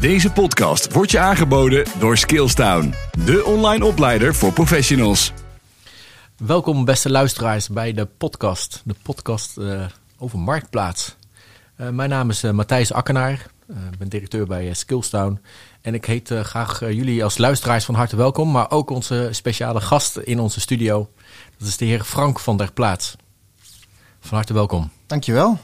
Deze podcast wordt je aangeboden door Skillstown, de online opleider voor professionals. Welkom beste luisteraars bij de podcast, de podcast uh, over Marktplaats. Uh, mijn naam is uh, Matthijs Akkenaar, ik ben directeur bij Skillstown. En ik heet graag jullie als luisteraars van harte welkom, maar ook onze speciale gast in onze studio. Dat is de heer Frank van der Plaats. Van harte welkom. Dankjewel.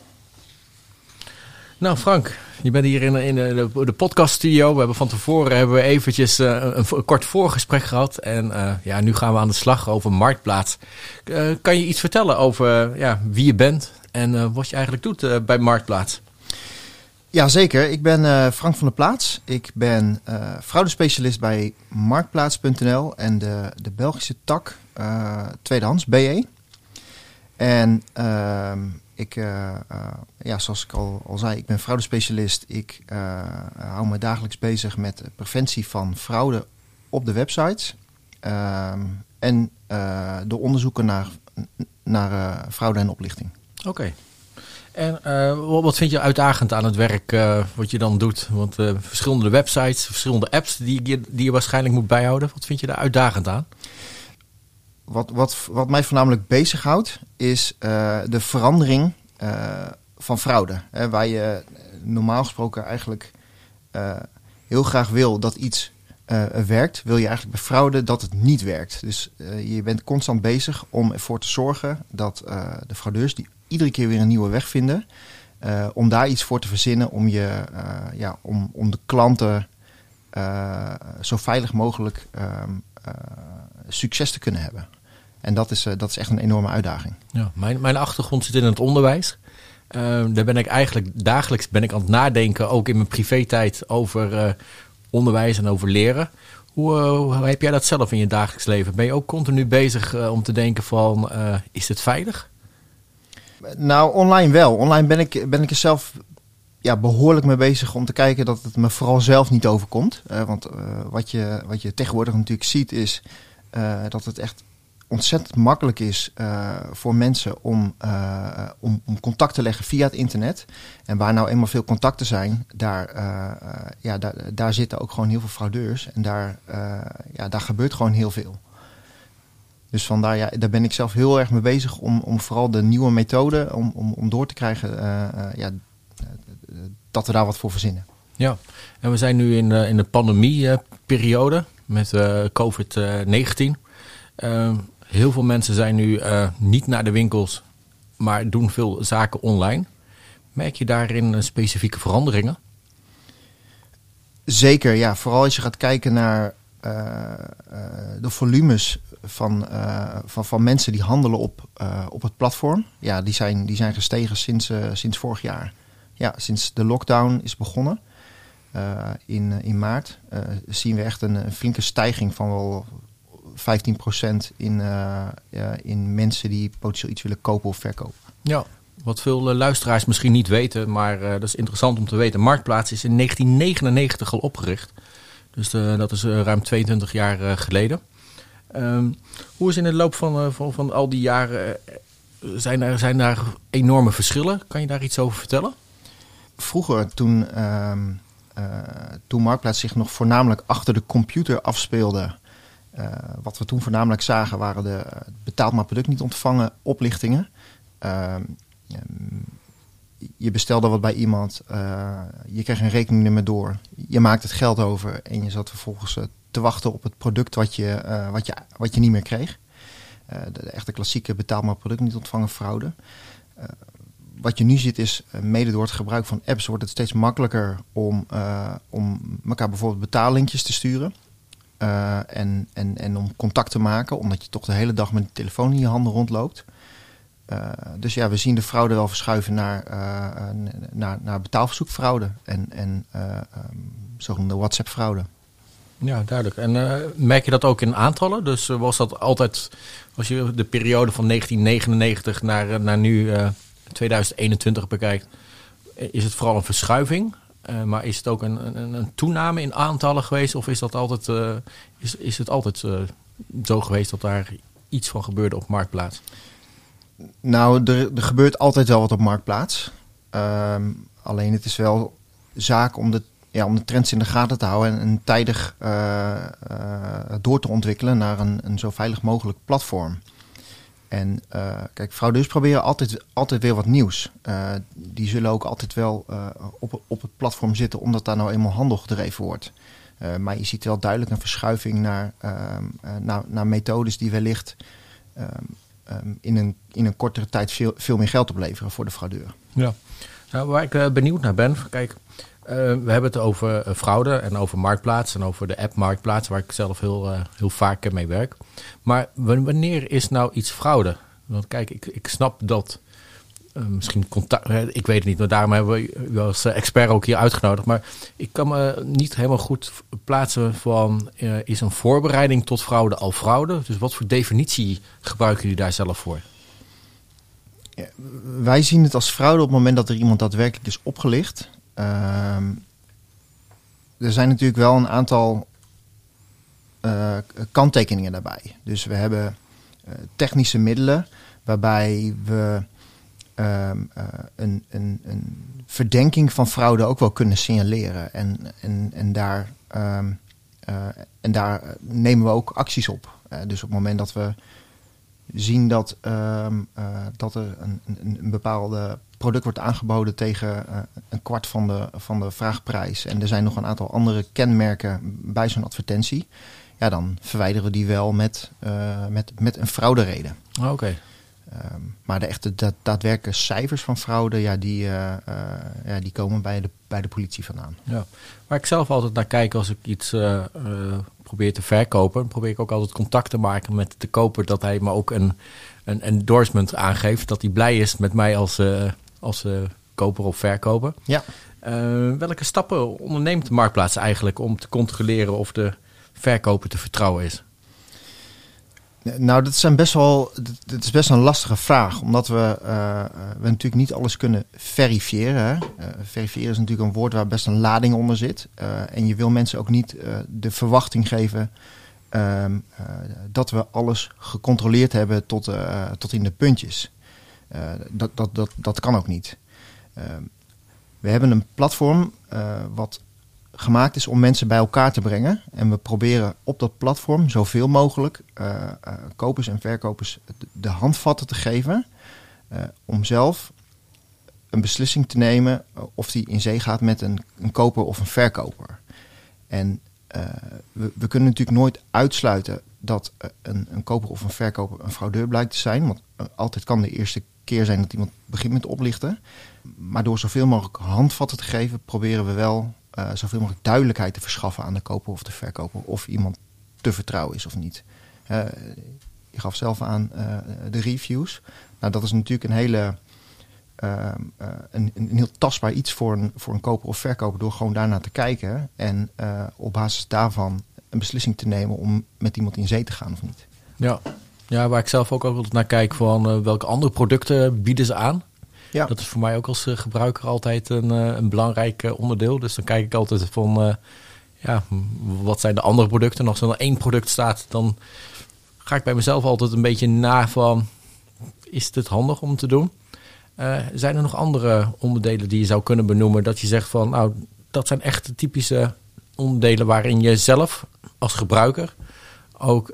Nou Frank, je bent hier in, in de, de podcaststudio. We hebben van tevoren hebben we eventjes uh, een, kort voorgesprek gehad. En uh, ja, nu gaan we aan de slag over Marktplaats. Uh, kan je iets vertellen over ja, wie je bent en wat je eigenlijk doet bij Marktplaats? Ja, zeker. Ik ben Frank van der Plaats. Ik ben fraudespecialist bij Marktplaats.nl en de, de Belgische tak tweedehands, BE. En ehm, ik, uh, uh, ja, zoals ik al, al zei, ik ben fraudespecialist. Ik uh, hou me dagelijks bezig met preventie van fraude op de websites. Ehm, en de onderzoeken naar, naar fraude en oplichting. Oké. En wat vind je uitdagend aan het werk wat je dan doet? Want verschillende websites, verschillende apps die, die je waarschijnlijk moet bijhouden. Wat vind je daar uitdagend aan? Wat, wat, wat mij voornamelijk bezighoudt, is uh, de verandering uh, van fraude. Hè, waar je normaal gesproken eigenlijk heel graag wil dat iets werkt, wil je eigenlijk bij fraude dat het niet werkt. Dus je bent constant bezig om ervoor te zorgen dat de fraudeurs die iedere keer weer een nieuwe weg vinden, om daar iets voor te verzinnen om, je, ja, om, om de klanten zo veilig mogelijk ehm, succes te kunnen hebben. En dat is, uh, dat is echt een enorme uitdaging. Ja, mijn, mijn achtergrond zit in het onderwijs. Uh, daar ben ik eigenlijk dagelijks ben ik aan het nadenken, ook in mijn privé-tijd, over uh, onderwijs en over leren. Hoe, hoe, heb jij dat zelf in je dagelijks leven? Ben je ook continu bezig om te denken van, is het veilig? Nou, online wel. Online ben ik, ben ik er zelf ja, behoorlijk mee bezig om te kijken dat het me vooral zelf niet overkomt. want wat, je, wat je tegenwoordig natuurlijk ziet is dat het echt ontzettend makkelijk is voor mensen om, om, om, contact te leggen via het internet. En waar nou eenmaal veel contacten zijn, daar, ja, daar, daar zitten ook gewoon heel veel fraudeurs. En daar, ja, daar gebeurt gewoon heel veel. Dus vandaar, ja, daar ben ik zelf heel erg mee bezig om, om vooral de nieuwe methode om, om, om door te krijgen, ja, dat we daar wat voor verzinnen. Ja, en we zijn nu in, in de pandemieperiode met COVID-19. Heel veel mensen zijn nu uh, niet naar de winkels, maar doen veel zaken online. Merk je daarin specifieke veranderingen? Zeker, ja. Vooral als je gaat kijken naar uh, de volumes van, van, van mensen die handelen op, op het platform. Ja, die zijn, die zijn gestegen sinds, sinds vorig jaar. Ja, sinds de lockdown is begonnen. in, in maart zien we echt een, flinke stijging van wel 15% in, in mensen die potentieel iets willen kopen of verkopen. Ja, wat veel eh, luisteraars misschien niet weten, maar dat is interessant om te weten. Marktplaats is in 1999 al opgericht. Dus dat is ruim 22 jaar geleden. Um, hoe is in de loop van, van, van al die jaren, zijn, er, zijn daar enorme verschillen? Kan je daar iets over vertellen? Vroeger, toen, uh, toen Marktplaats zich nog voornamelijk achter de computer afspeelde... Uh, wat we toen voornamelijk zagen waren de betaald maar product niet ontvangen oplichtingen. Uh, je bestelde wat bij iemand, uh, je kreeg een rekeningnummer door, je maakt het geld over en je zat vervolgens te wachten op het product wat je, wat je, wat je niet meer kreeg. De, de, echte klassieke betaald maar product niet ontvangen fraude. Wat je nu ziet is, mede door het gebruik van apps wordt het steeds makkelijker om, om elkaar bijvoorbeeld betaallinkjes te sturen. Uh, en, en, en om contact te maken, omdat je toch de hele dag met de telefoon in je handen rondloopt. Dus ja, we zien de fraude wel verschuiven naar, naar, naar betaalverzoekfraude en, en um, zogenoemde WhatsApp-fraude. Ja, duidelijk. En merk je dat ook in aantallen? Dus was dat altijd, als je de periode van 1999 naar, naar nu 2021 bekijkt, is het vooral een verschuiving? Uh, maar is het ook een, een, een, toename in aantallen geweest? Of is, dat altijd, uh, is, is het altijd uh, zo geweest dat daar iets van gebeurde op Marktplaats? Nou, er, er gebeurt altijd wel wat op Marktplaats. Um, alleen het is wel zaak om de, ja, om de trends in de gaten te houden en, en tijdig door te ontwikkelen naar een, een zo veilig mogelijk platform. En uh, kijk, fraudeurs proberen altijd, altijd weer wat nieuws. Uh, die zullen ook altijd wel uh, op, op het platform zitten, omdat daar nou eenmaal handel gedreven wordt. maar je ziet wel duidelijk een verschuiving naar, ehm, naar, naar methodes die wellicht um, in, een, in een kortere tijd veel, veel meer geld opleveren voor de fraudeur. Ja, nou, waar ik benieuwd naar ben, kijk, we hebben het over fraude en over marktplaats en over de app marktplaats, waar ik zelf heel, heel vaak mee werk. Maar wanneer is nou iets fraude? Want kijk, ik, ik snap dat misschien contact, ik weet het niet, maar daarom hebben we u als expert ook hier uitgenodigd. Maar ik kan me niet helemaal goed plaatsen van, is een voorbereiding tot fraude al fraude? Dus wat voor definitie gebruiken jullie daar zelf voor? Ja, wij zien het als fraude op het moment dat er iemand daadwerkelijk is opgelicht. Uh, er zijn natuurlijk wel een aantal uh, kanttekeningen daarbij. Dus we hebben uh, technische middelen waarbij we uh, een, een, een, verdenking van fraude ook wel kunnen signaleren. En, en, en, daar, ehm, en daar nemen we ook acties op. dus op het moment dat we zien dat, ehm, dat er een, een bepaalde product wordt aangeboden tegen een kwart van de, van de vraagprijs. En er zijn nog een aantal andere kenmerken bij zo'n advertentie ja, dan verwijderen we die wel met, uh, met, met een fraudereden. Oh, oké. Um, maar de echte da daadwerkelijke cijfers van fraude, ja, die, uh, uh, ja, die komen bij de, bij de politie vandaan. Ja. Waar ik zelf altijd naar kijk als ik iets probeer te verkopen, probeer ik ook altijd contact te maken met de koper, dat hij me ook een, een endorsement aangeeft, dat hij blij is met mij als, als koper of verkoper. Ja. welke stappen onderneemt de marktplaats eigenlijk om te controleren of de verkoper te vertrouwen is? Nou, dat, zijn best wel, dat is best een lastige vraag. Omdat we, uh, we natuurlijk niet alles kunnen verifiëren. Hè? Uh, verifiëren is natuurlijk een woord waar best een lading onder zit. Uh, en je wil mensen ook niet de verwachting geven ehm, dat we alles gecontroleerd hebben tot, tot in de puntjes. Dat, dat, dat, dat kan ook niet. Ehm, we hebben een platform wat gemaakt is om mensen bij elkaar te brengen. En we proberen op dat platform zoveel mogelijk uh, kopers en verkopers de handvatten te geven. Om zelf een beslissing te nemen of die in zee gaat met een, een koper of een verkoper. En we, we, kunnen natuurlijk nooit uitsluiten dat een, een koper of een verkoper een fraudeur blijkt te zijn. Want altijd kan de eerste keer zijn dat iemand begint met oplichten. Maar door zoveel mogelijk handvatten te geven, proberen we wel uh, zoveel mogelijk duidelijkheid te verschaffen aan de koper of de verkoper of iemand te vertrouwen is of niet. Je gaf zelf aan uh, de reviews. Nou, dat is natuurlijk een hele ehm, een, een, heel tastbaar iets voor een, voor een koper of verkoper door gewoon daarnaar te kijken en op basis daarvan een beslissing te nemen om met iemand in zee te gaan of niet. Ja, ja waar ik zelf ook altijd naar kijk van welke andere producten bieden ze aan. Ja. Dat is voor mij ook als eh, gebruiker altijd een, eh, een belangrijk eh, onderdeel. Dus dan kijk ik altijd van, ja, wat zijn de andere producten? als er dan één product staat, dan ga ik bij mezelf altijd een beetje na van, is het handig om te doen? zijn er nog andere onderdelen die je zou kunnen benoemen dat je zegt van, nou, dat zijn echt de typische onderdelen waarin je zelf als gebruiker ook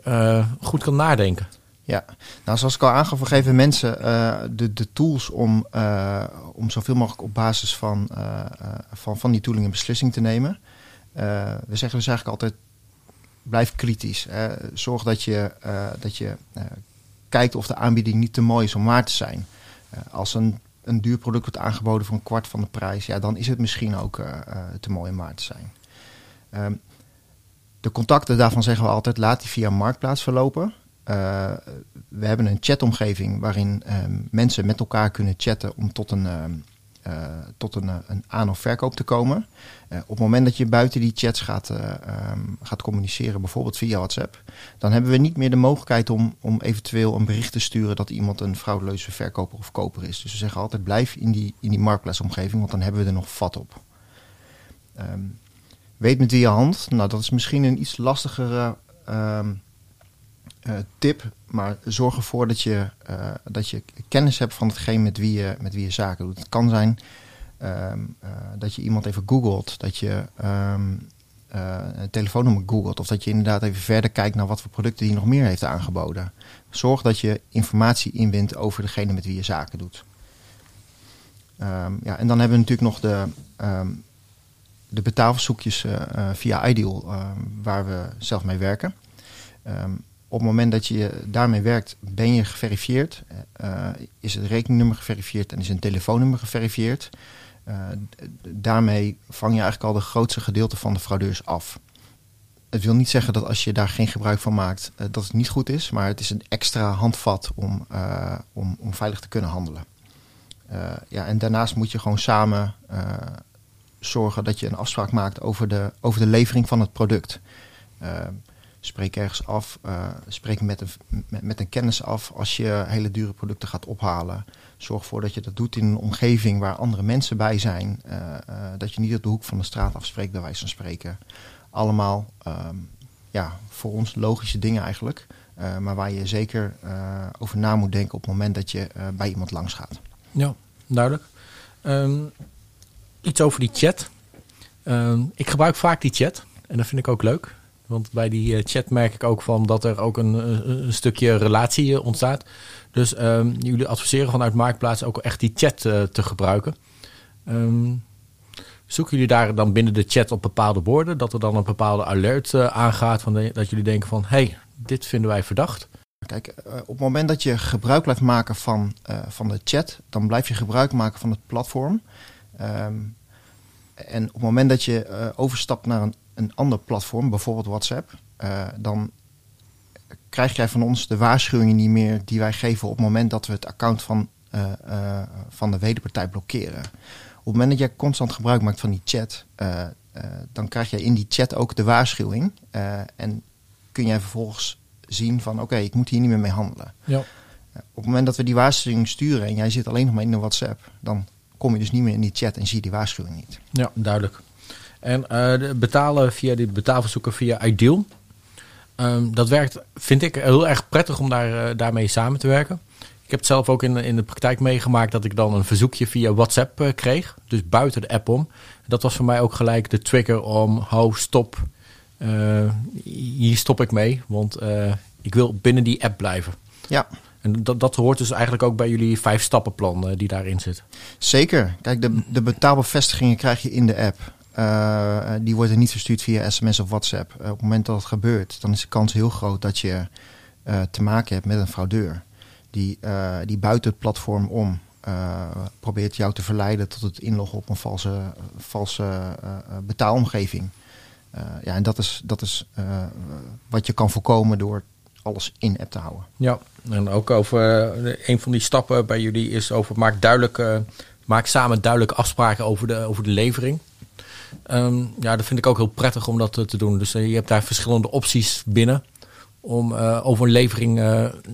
goed kan nadenken? Ja, nou zoals ik al aangaf, we geven mensen uh, de, de tools om, uh, om zoveel mogelijk op basis van, uh, van, van die tooling een beslissing te nemen. we zeggen dus eigenlijk altijd, blijf kritisch. zorg dat je, dat je kijkt of de aanbieding niet te mooi is om waar te zijn. als een, een duur product wordt aangeboden voor een kwart van de prijs, ja, dan is het misschien ook te mooi om waar te zijn. Ehm, de contacten daarvan zeggen we altijd, laat die via Marktplaats verlopen. Uh, we hebben een chatomgeving waarin um, mensen met elkaar kunnen chatten om tot een, um, uh, tot een, een aan- of verkoop te komen. Op het moment dat je buiten die chats gaat, um, gaat communiceren, bijvoorbeeld via WhatsApp, dan hebben we niet meer de mogelijkheid om, om eventueel een bericht te sturen dat iemand een frauduleuze verkoper of koper is. Dus we zeggen altijd blijf in die, in die marktplaatsomgeving, want dan hebben we er nog vat op. weet met wie je hand. Nou, dat is misschien een iets lastigere uh, tip, maar zorg ervoor dat je, uh, dat je kennis hebt van hetgeen met wie je, met wie je zaken doet. Het kan zijn ehm, eh, dat je iemand even googelt, dat je eh, een telefoonnummer googelt, of dat je inderdaad even verder kijkt naar wat voor producten die nog meer heeft aangeboden. Zorg dat je informatie inwint over degene met wie je zaken doet. Ehm, ja, en dan hebben we natuurlijk nog de, de betaalverzoekjes eh, eh, via Ideal, waar we zelf mee werken. Ehm, op het moment dat je daarmee werkt, ben je geverifieerd. Eh, is het rekeningnummer geverifieerd en is een telefoonnummer geverifieerd. Eh, d- daarmee vang je eigenlijk al de grootste gedeelte van de fraudeurs af. Het wil niet zeggen dat als je daar geen gebruik van maakt, eh, dat het niet goed is. Maar het is een extra handvat om, eh, om, om veilig te kunnen handelen. Eh, ja, en daarnaast moet je gewoon samen eh, zorgen dat je een afspraak maakt over de, over de levering van het product. Spreek ergens af, eh, spreek met een, met, een kennis af als je hele dure producten gaat ophalen. Zorg ervoor dat je dat doet in een omgeving waar andere mensen bij zijn. eh, eh, dat je niet op de hoek van de straat afspreekt, bij wijze van spreken. Allemaal ehm, ja, voor ons logische dingen eigenlijk. maar waar je zeker over na moet denken op het moment dat je bij iemand langs gaat. Ja, duidelijk. Ehm, iets over die chat. Ehm, ik gebruik vaak die chat. En dat vind ik ook leuk. Want bij die eh, chat merk ik ook van dat er ook een, een, een stukje relatie eh, ontstaat. Dus ehm, jullie adviseren vanuit Marktplaats ook echt die chat eh, te gebruiken. Ehm, zoeken jullie daar dan binnen de chat op bepaalde woorden? Dat er dan een bepaalde alert eh, aangaat? Van dat jullie denken van, hey, dit vinden wij verdacht. Kijk, eh, op het moment dat je gebruik blijft maken van, eh, van de chat, dan blijf je gebruik maken van het platform. Ehm, en op het moment dat je eh, overstapt naar een, een ander platform, bijvoorbeeld WhatsApp, eh, dan krijg jij van ons de waarschuwingen niet meer die wij geven op het moment dat we het account van, eh, eh, van de wederpartij blokkeren. Op het moment dat jij constant gebruik maakt van die chat, eh, eh, dan krijg jij in die chat ook de waarschuwing. eh, en kun jij vervolgens zien van oké, ik moet hier niet meer mee handelen. Ja. Op het moment dat we die waarschuwing sturen en jij zit alleen nog maar in de WhatsApp, dan kom je dus niet meer in die chat en zie je die waarschuwing niet. Ja, duidelijk. En eh, betalen via die betaalverzoeken via Ideal. Ehm, dat werkt, vind ik, heel erg prettig om daar, eh, daarmee samen te werken. Ik heb het zelf ook in, in de praktijk meegemaakt dat ik dan een verzoekje via WhatsApp eh, kreeg. Dus buiten de app om. Dat was voor mij ook gelijk de trigger om, ho, stop. Hier stop ik mee, want ik wil binnen die app blijven. Ja, En dat, dat hoort dus eigenlijk ook bij jullie vijf stappenplan die daarin zit. zeker. Kijk, de, de betaalbevestigingen krijg je in de app. Eh, die worden niet verstuurd via sms of WhatsApp. Eh, op het moment dat het gebeurt, dan is de kans heel groot dat je eh, te maken hebt met een fraudeur. Die, eh, die buiten het platform om eh, probeert jou te verleiden tot het inloggen op een valse, valse eh, eh, betaalomgeving. Eh, ja, en dat is, dat is eh, wat je kan voorkomen door alles in app te houden. Ja, en ook over eh, een van die stappen bij jullie is over maak duidelijk, eh, maak samen duidelijke afspraken over de, over de levering. Ehm, ja, dat vind ik ook heel prettig om dat eh, te doen. Dus eh, je hebt daar verschillende opties binnen om eh, over een levering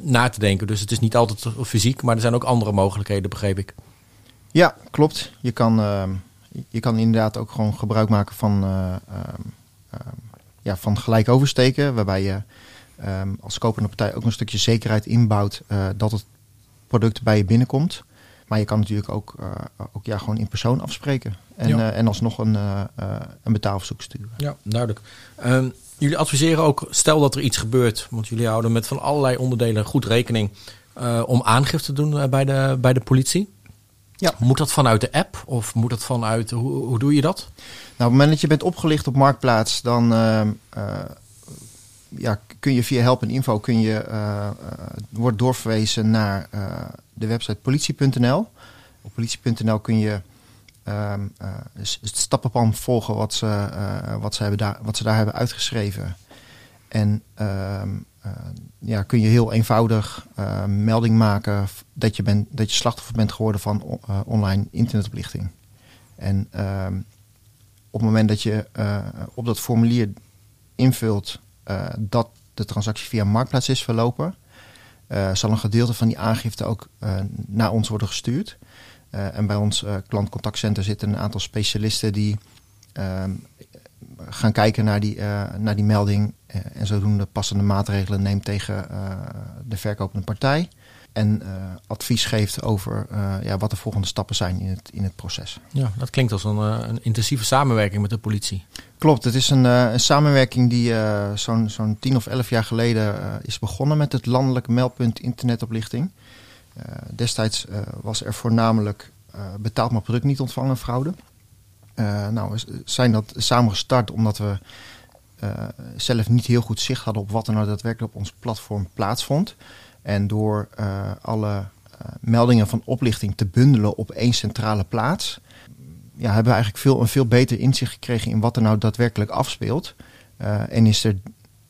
na te denken. Dus het is niet altijd fysiek, maar er zijn ook andere mogelijkheden, begreep ik. Ja, klopt. Je kan, ehm, je kan inderdaad ook gewoon gebruik maken van, eh, ehm, ja, van gelijk oversteken. Waarbij je als kopende partij ook een stukje zekerheid inbouwt dat het product bij je binnenkomt. Maar je kan natuurlijk ook, eh, ook ja, gewoon in persoon afspreken. En, Ja. eh, en alsnog een, eh, een betaalverzoek sturen. Ja, duidelijk. Ehm, jullie adviseren ook, stel dat er iets gebeurt, want jullie houden met van allerlei onderdelen goed rekening om aangifte te doen bij, de, bij de politie. Ja. Moet dat vanuit de app of moet dat vanuit, hoe, hoe doe je dat? Nou, op het moment dat je bent opgelicht op Marktplaats, dan ehm, eh, ja, kun je via help en info kun je, eh, eh, wordt doorverwezen naar eh, de website politie.nl. Op politie.nl kun je ehm, eh, het stappenplan volgen wat ze, wat, ze hebben daar, wat ze daar hebben uitgeschreven. En ehm, eh, ja, kun je heel eenvoudig melding maken dat je, bent dat je slachtoffer bent geworden van online internetoplichting. En ehm, op het moment dat je op dat formulier invult dat de transactie via Marktplaats is verlopen, eh, zal een gedeelte van die aangifte ook eh, naar ons worden gestuurd. Eh, en bij ons eh, klantcontactcenter zitten een aantal specialisten die ehm, gaan kijken naar die, eh, naar die melding eh, en zodoende passende maatregelen neemt tegen eh, de verkopende partij. En advies geeft over ja, wat de volgende stappen zijn in het, in het proces. Ja, dat klinkt als een, een intensieve samenwerking met de politie. Klopt, het is een, een samenwerking die zo'n zo'n tien of elf jaar geleden is begonnen met het landelijke meldpunt internetoplichting. destijds was er voornamelijk betaald maar product niet ontvangen fraude. nou, we zijn dat samen gestart omdat we zelf niet heel goed zicht hadden op wat er nou daadwerkelijk op ons platform plaatsvond. En door uh, alle uh, meldingen van oplichting te bundelen op één centrale plaats, ja, hebben we eigenlijk veel, een veel beter inzicht gekregen in wat er nou daadwerkelijk afspeelt. en is er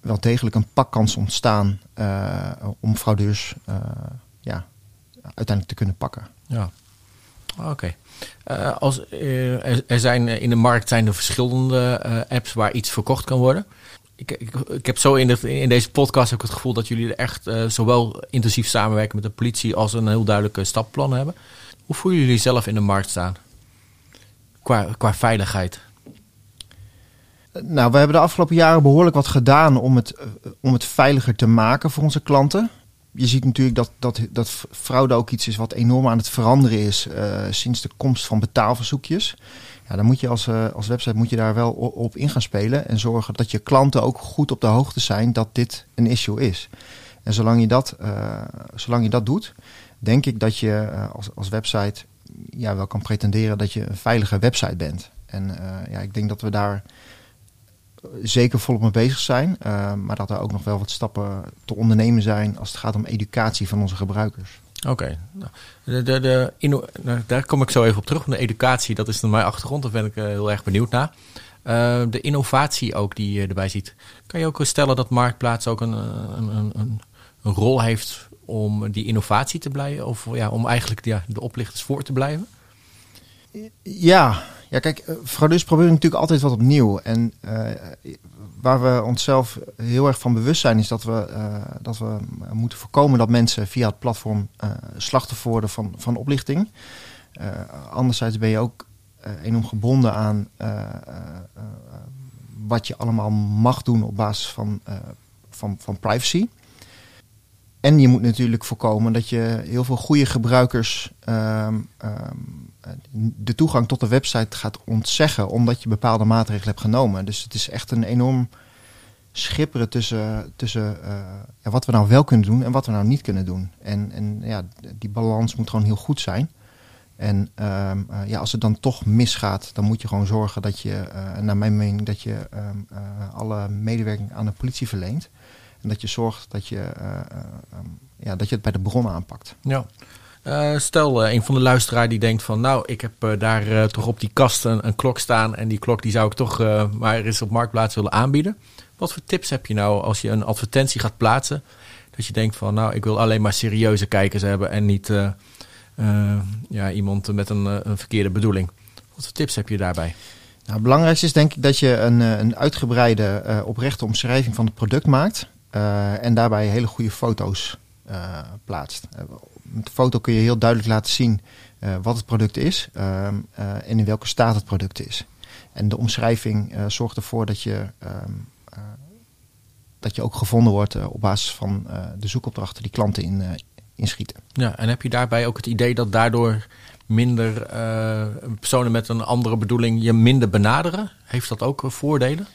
wel degelijk een pakkans ontstaan om fraudeurs ja, uiteindelijk te kunnen pakken. Ja, oké. Als, er, zijn in de markt zijn er verschillende apps waar iets verkocht kan worden. Ik, ik, ik heb zo in, in, deze podcast ook het gevoel dat jullie echt zowel intensief samenwerken met de politie als een heel duidelijke stapplan hebben. Hoe voelen jullie zelf in de markt staan? Qua, qua veiligheid. Nou, we hebben de afgelopen jaren behoorlijk wat gedaan om het, om het veiliger te maken voor onze klanten je ziet natuurlijk dat, dat, dat fraude ook iets is wat enorm aan het veranderen is uh, sinds de komst van betaalverzoekjes. Ja, dan moet je als, uh, als website moet je daar wel op, in gaan spelen en zorgen dat je klanten ook goed op de hoogte zijn dat dit een issue is. En zolang je dat, uh, zolang je dat doet, denk ik dat je als, als website ja, wel kan pretenderen dat je een veilige website bent. En ja, ik denk dat we daar zeker volop mee bezig zijn. Maar dat er ook nog wel wat stappen te ondernemen zijn als het gaat om educatie van onze gebruikers. Oké, de, de, nou, daar kom ik zo even op terug. De educatie, dat is naar mijn achtergrond. Daar ben ik uh, heel erg benieuwd naar. Uh, de innovatie ook die je erbij ziet. Kan je ook stellen dat Marktplaats ook een, een, een, een, rol heeft om die innovatie te blijven? Of ja, om eigenlijk ja, de oplichters voor te blijven? Ja, ja, kijk, eh, fraudeurs proberen natuurlijk altijd wat opnieuw. En waar we onszelf heel erg van bewust zijn, is dat we, uh, dat we moeten voorkomen dat mensen via het platform uh, slachtoffer worden van, van oplichting. anderzijds ben je ook enorm gebonden aan wat je allemaal mag doen op basis van, van, van privacy. En je moet natuurlijk voorkomen dat je heel veel goede gebruikers um, um, de toegang tot de website gaat ontzeggen omdat je bepaalde maatregelen hebt genomen. Dus het is echt een enorm schipperen tussen, tussen uh, ja, wat we nou wel kunnen doen en wat we nou niet kunnen doen. En, en ja, die balans moet gewoon heel goed zijn. En um, uh, ja, als het dan toch misgaat, dan moet je gewoon zorgen dat je, uh, naar mijn mening, dat je alle medewerking aan de politie verleent. En dat je zorgt dat je, um, ja, dat je het bij de bron aanpakt. Ja. Uh, stel, uh, een van de luisteraar die denkt van... nou, ik heb uh, daar toch op die kast een, een, klok staan... en die klok die zou ik toch maar eens op Marktplaats willen aanbieden. Wat voor tips heb je nou als je een advertentie gaat plaatsen... dat je denkt van, nou, ik wil alleen maar serieuze kijkers hebben... en niet ja, iemand met een, een, verkeerde bedoeling. Wat voor tips heb je daarbij? Nou, het belangrijkste is denk ik dat je een, een uitgebreide, oprechte omschrijving van het product maakt... en daarbij hele goede foto's plaatst met de foto kun je heel duidelijk laten zien wat het product is uh, en in welke staat het product is. En de omschrijving zorgt ervoor dat je, ehm, dat je ook gevonden wordt op basis van de zoekopdrachten die klanten in, inschieten. Ja, en heb je daarbij ook het idee dat daardoor minder personen met een andere bedoeling je minder benaderen? Heeft dat ook voordelen?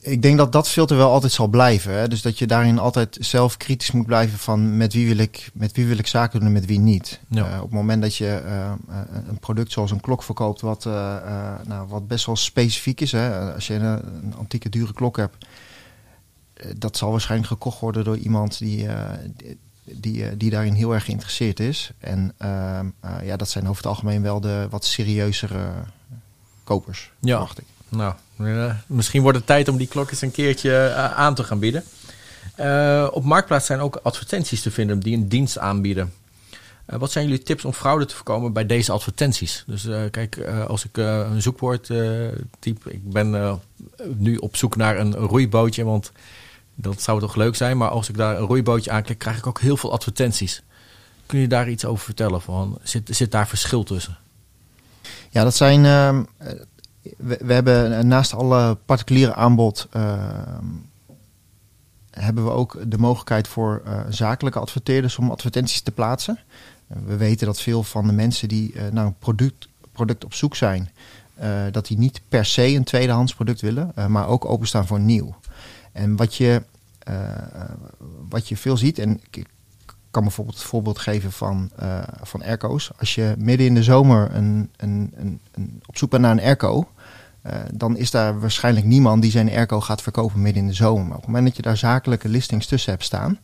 Ik denk dat dat filter wel altijd zal blijven. Hè? Dus dat je daarin altijd zelf kritisch moet blijven van met wie wil ik, met wie wil ik zaken doen en met wie niet. Ja. Uh, op het moment dat je uh, een product zoals een klok verkoopt wat, uh, nou, wat best wel specifiek is. Hè? Als je een, een antieke dure klok hebt, dat zal waarschijnlijk gekocht worden door iemand die, die, die daarin heel erg geïnteresseerd is. En ehm, ja, dat zijn over het algemeen wel de wat serieuzere kopers, ja. dacht ik. Nou, misschien wordt het tijd om die klok eens een keertje uh, aan te gaan bieden. Uh, op Marktplaats zijn ook advertenties te vinden die een dienst aanbieden. wat zijn jullie tips om fraude te voorkomen bij deze advertenties? Dus kijk, als ik een zoekwoord typ, ik ben nu op zoek naar een roeibootje, want dat zou toch leuk zijn. Maar als ik daar een roeibootje aanklik, krijg ik ook heel veel advertenties. Kun je daar iets over vertellen? Van, zit, zit daar verschil tussen? Ja, dat zijn ehm, we, we, hebben naast alle particuliere aanbod uh, hebben we ook de mogelijkheid voor zakelijke adverteerders om advertenties te plaatsen. we weten dat veel van de mensen die naar een product, product op zoek zijn, dat die niet per se een tweedehands product willen, maar ook openstaan voor nieuw. En wat je, wat je veel ziet, en ik kan bijvoorbeeld het voorbeeld geven van, van airco's. Als je midden in de zomer een, een, een, een op zoek bent naar een airco, dan is daar waarschijnlijk niemand die zijn airco gaat verkopen midden in de zomer. Maar op het moment dat je daar zakelijke listings tussen hebt staan,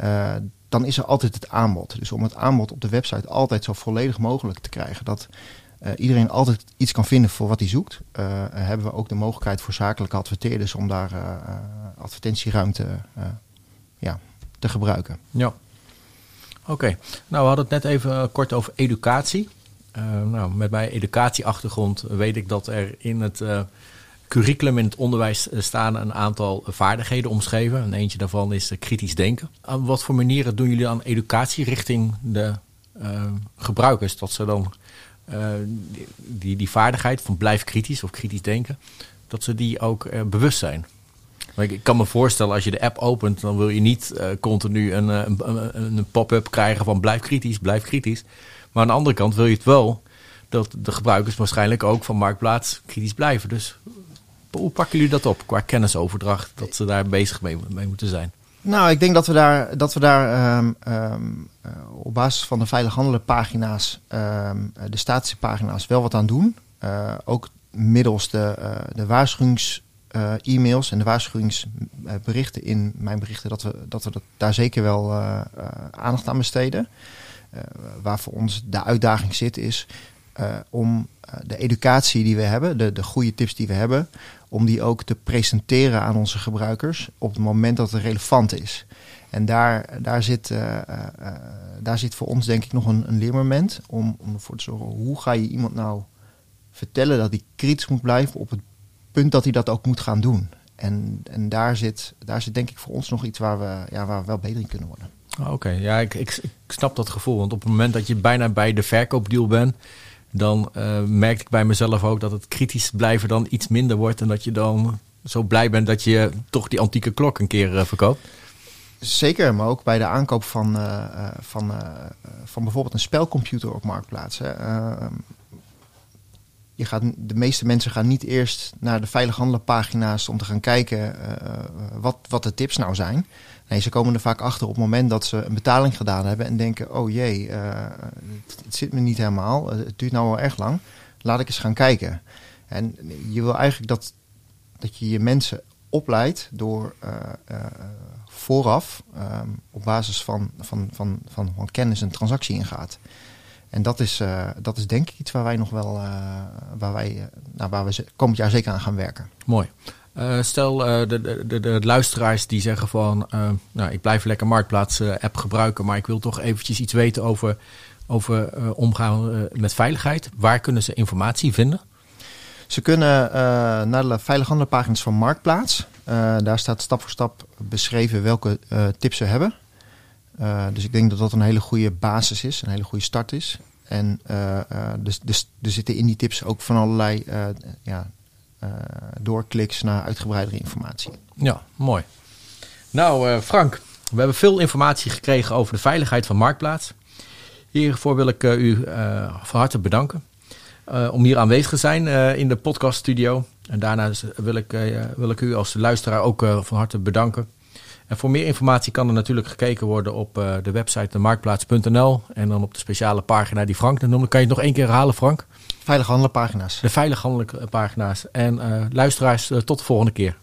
uh, dan is er altijd het aanbod. Dus om het aanbod op de website altijd zo volledig mogelijk te krijgen, dat iedereen altijd iets kan vinden voor wat hij zoekt, hebben we ook de mogelijkheid voor zakelijke adverteerders om daar advertentieruimte ja, te gebruiken. Ja. Oké, nou we hadden het net even eh, kort over educatie. Uh, nou, met mijn educatieachtergrond weet ik dat er in het uh, curriculum in het onderwijs staan een aantal vaardigheden omschreven. En eentje daarvan is kritisch denken. Aan wat voor manieren doen jullie aan educatie richting de gebruikers? Dat ze dan die, die vaardigheid van blijf kritisch of kritisch denken, dat ze die ook bewust zijn? Ik kan me voorstellen, als je de app opent, dan wil je niet uh, continu een, een, een, een pop-up krijgen van blijf kritisch, blijf kritisch. Maar aan de andere kant wil je het wel dat de gebruikers waarschijnlijk ook van Marktplaats kritisch blijven. Dus hoe pakken jullie dat op qua kennisoverdracht, dat ze daar bezig mee, mee moeten zijn? Nou, ik denk dat we daar, dat we daar um, um, op basis van de veilig handelen pagina's, um, de statische pagina's, wel wat aan doen. Ook middels de, uh, de waarschuwings uh, e-mails en de waarschuwingsberichten in mijn berichten dat we, dat we daar zeker wel uh, aandacht aan besteden. waar voor ons de uitdaging zit is om de educatie die we hebben, de, de goede tips die we hebben, om die ook te presenteren aan onze gebruikers op het moment dat het relevant is. En daar, daar, zit, daar zit voor ons denk ik nog een, een leermoment om, om ervoor te zorgen hoe ga je iemand nou vertellen dat hij kritisch moet blijven op het punt dat hij dat ook moet gaan doen. En, en daar, zit, daar zit denk ik voor ons nog iets waar we, ja, waar we wel beter in kunnen worden. Ah, oké, ja, ik, ik, ik, snap dat gevoel. Want op het moment dat je bijna bij de verkoopdeal bent, dan uh, merk ik bij mezelf ook dat het kritisch blijven dan iets minder wordt. En dat je dan zo blij bent dat je toch die antieke klok een keer uh, verkoopt. Zeker, maar ook bij de aankoop van, uh, van, van bijvoorbeeld een spelcomputer op Marktplaats. Ehm, je gaat, de meeste mensen gaan niet eerst naar de veilig handelen pagina's om te gaan kijken uh, wat, wat de tips nou zijn. Nee, ze komen er vaak achter op het moment dat ze een betaling gedaan hebben en denken: oh jee, uh, het, zit me niet helemaal, het duurt nou al erg lang, laat ik eens gaan kijken. En je wil eigenlijk dat, dat je je mensen opleidt door vooraf op basis van, van, van, van, van kennis een transactie ingaat. En dat is, uh, dat is denk ik iets waar wij nog wel, uh, waar wij, uh, nou, waar we komend jaar zeker aan gaan werken. Mooi. stel de, de, de, de, luisteraars die zeggen van, nou, ik blijf lekker Marktplaats app gebruiken, maar ik wil toch eventjes iets weten over, over omgaan met veiligheid. Waar kunnen ze informatie vinden? Ze kunnen naar de veilighandelpagina's van Marktplaats. daar staat stap voor stap beschreven welke tips ze hebben. Uh, dus ik denk dat dat een hele goede basis is, een hele goede start is. En uh, dus, dus er zitten in die tips ook van allerlei ja, doorkliks naar uitgebreidere informatie. Ja, mooi. Nou, Frank, we hebben veel informatie gekregen over de veiligheid van Marktplaats. Hiervoor wil ik u van harte bedanken. om hier aanwezig te zijn in de podcaststudio. En daarna wil ik, wil ik u als luisteraar ook van harte bedanken en voor meer informatie kan er natuurlijk gekeken worden op uh, de website marktplaats.nl. En dan op de speciale pagina die Frank noemde. Kan je het nog één keer herhalen, Frank? Veilig handelen pagina's. De veilig handelen pagina's. En uh, luisteraars, uh, tot de volgende keer.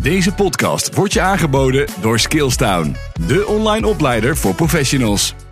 Deze podcast wordt je aangeboden door Skillstown. De online opleider voor professionals.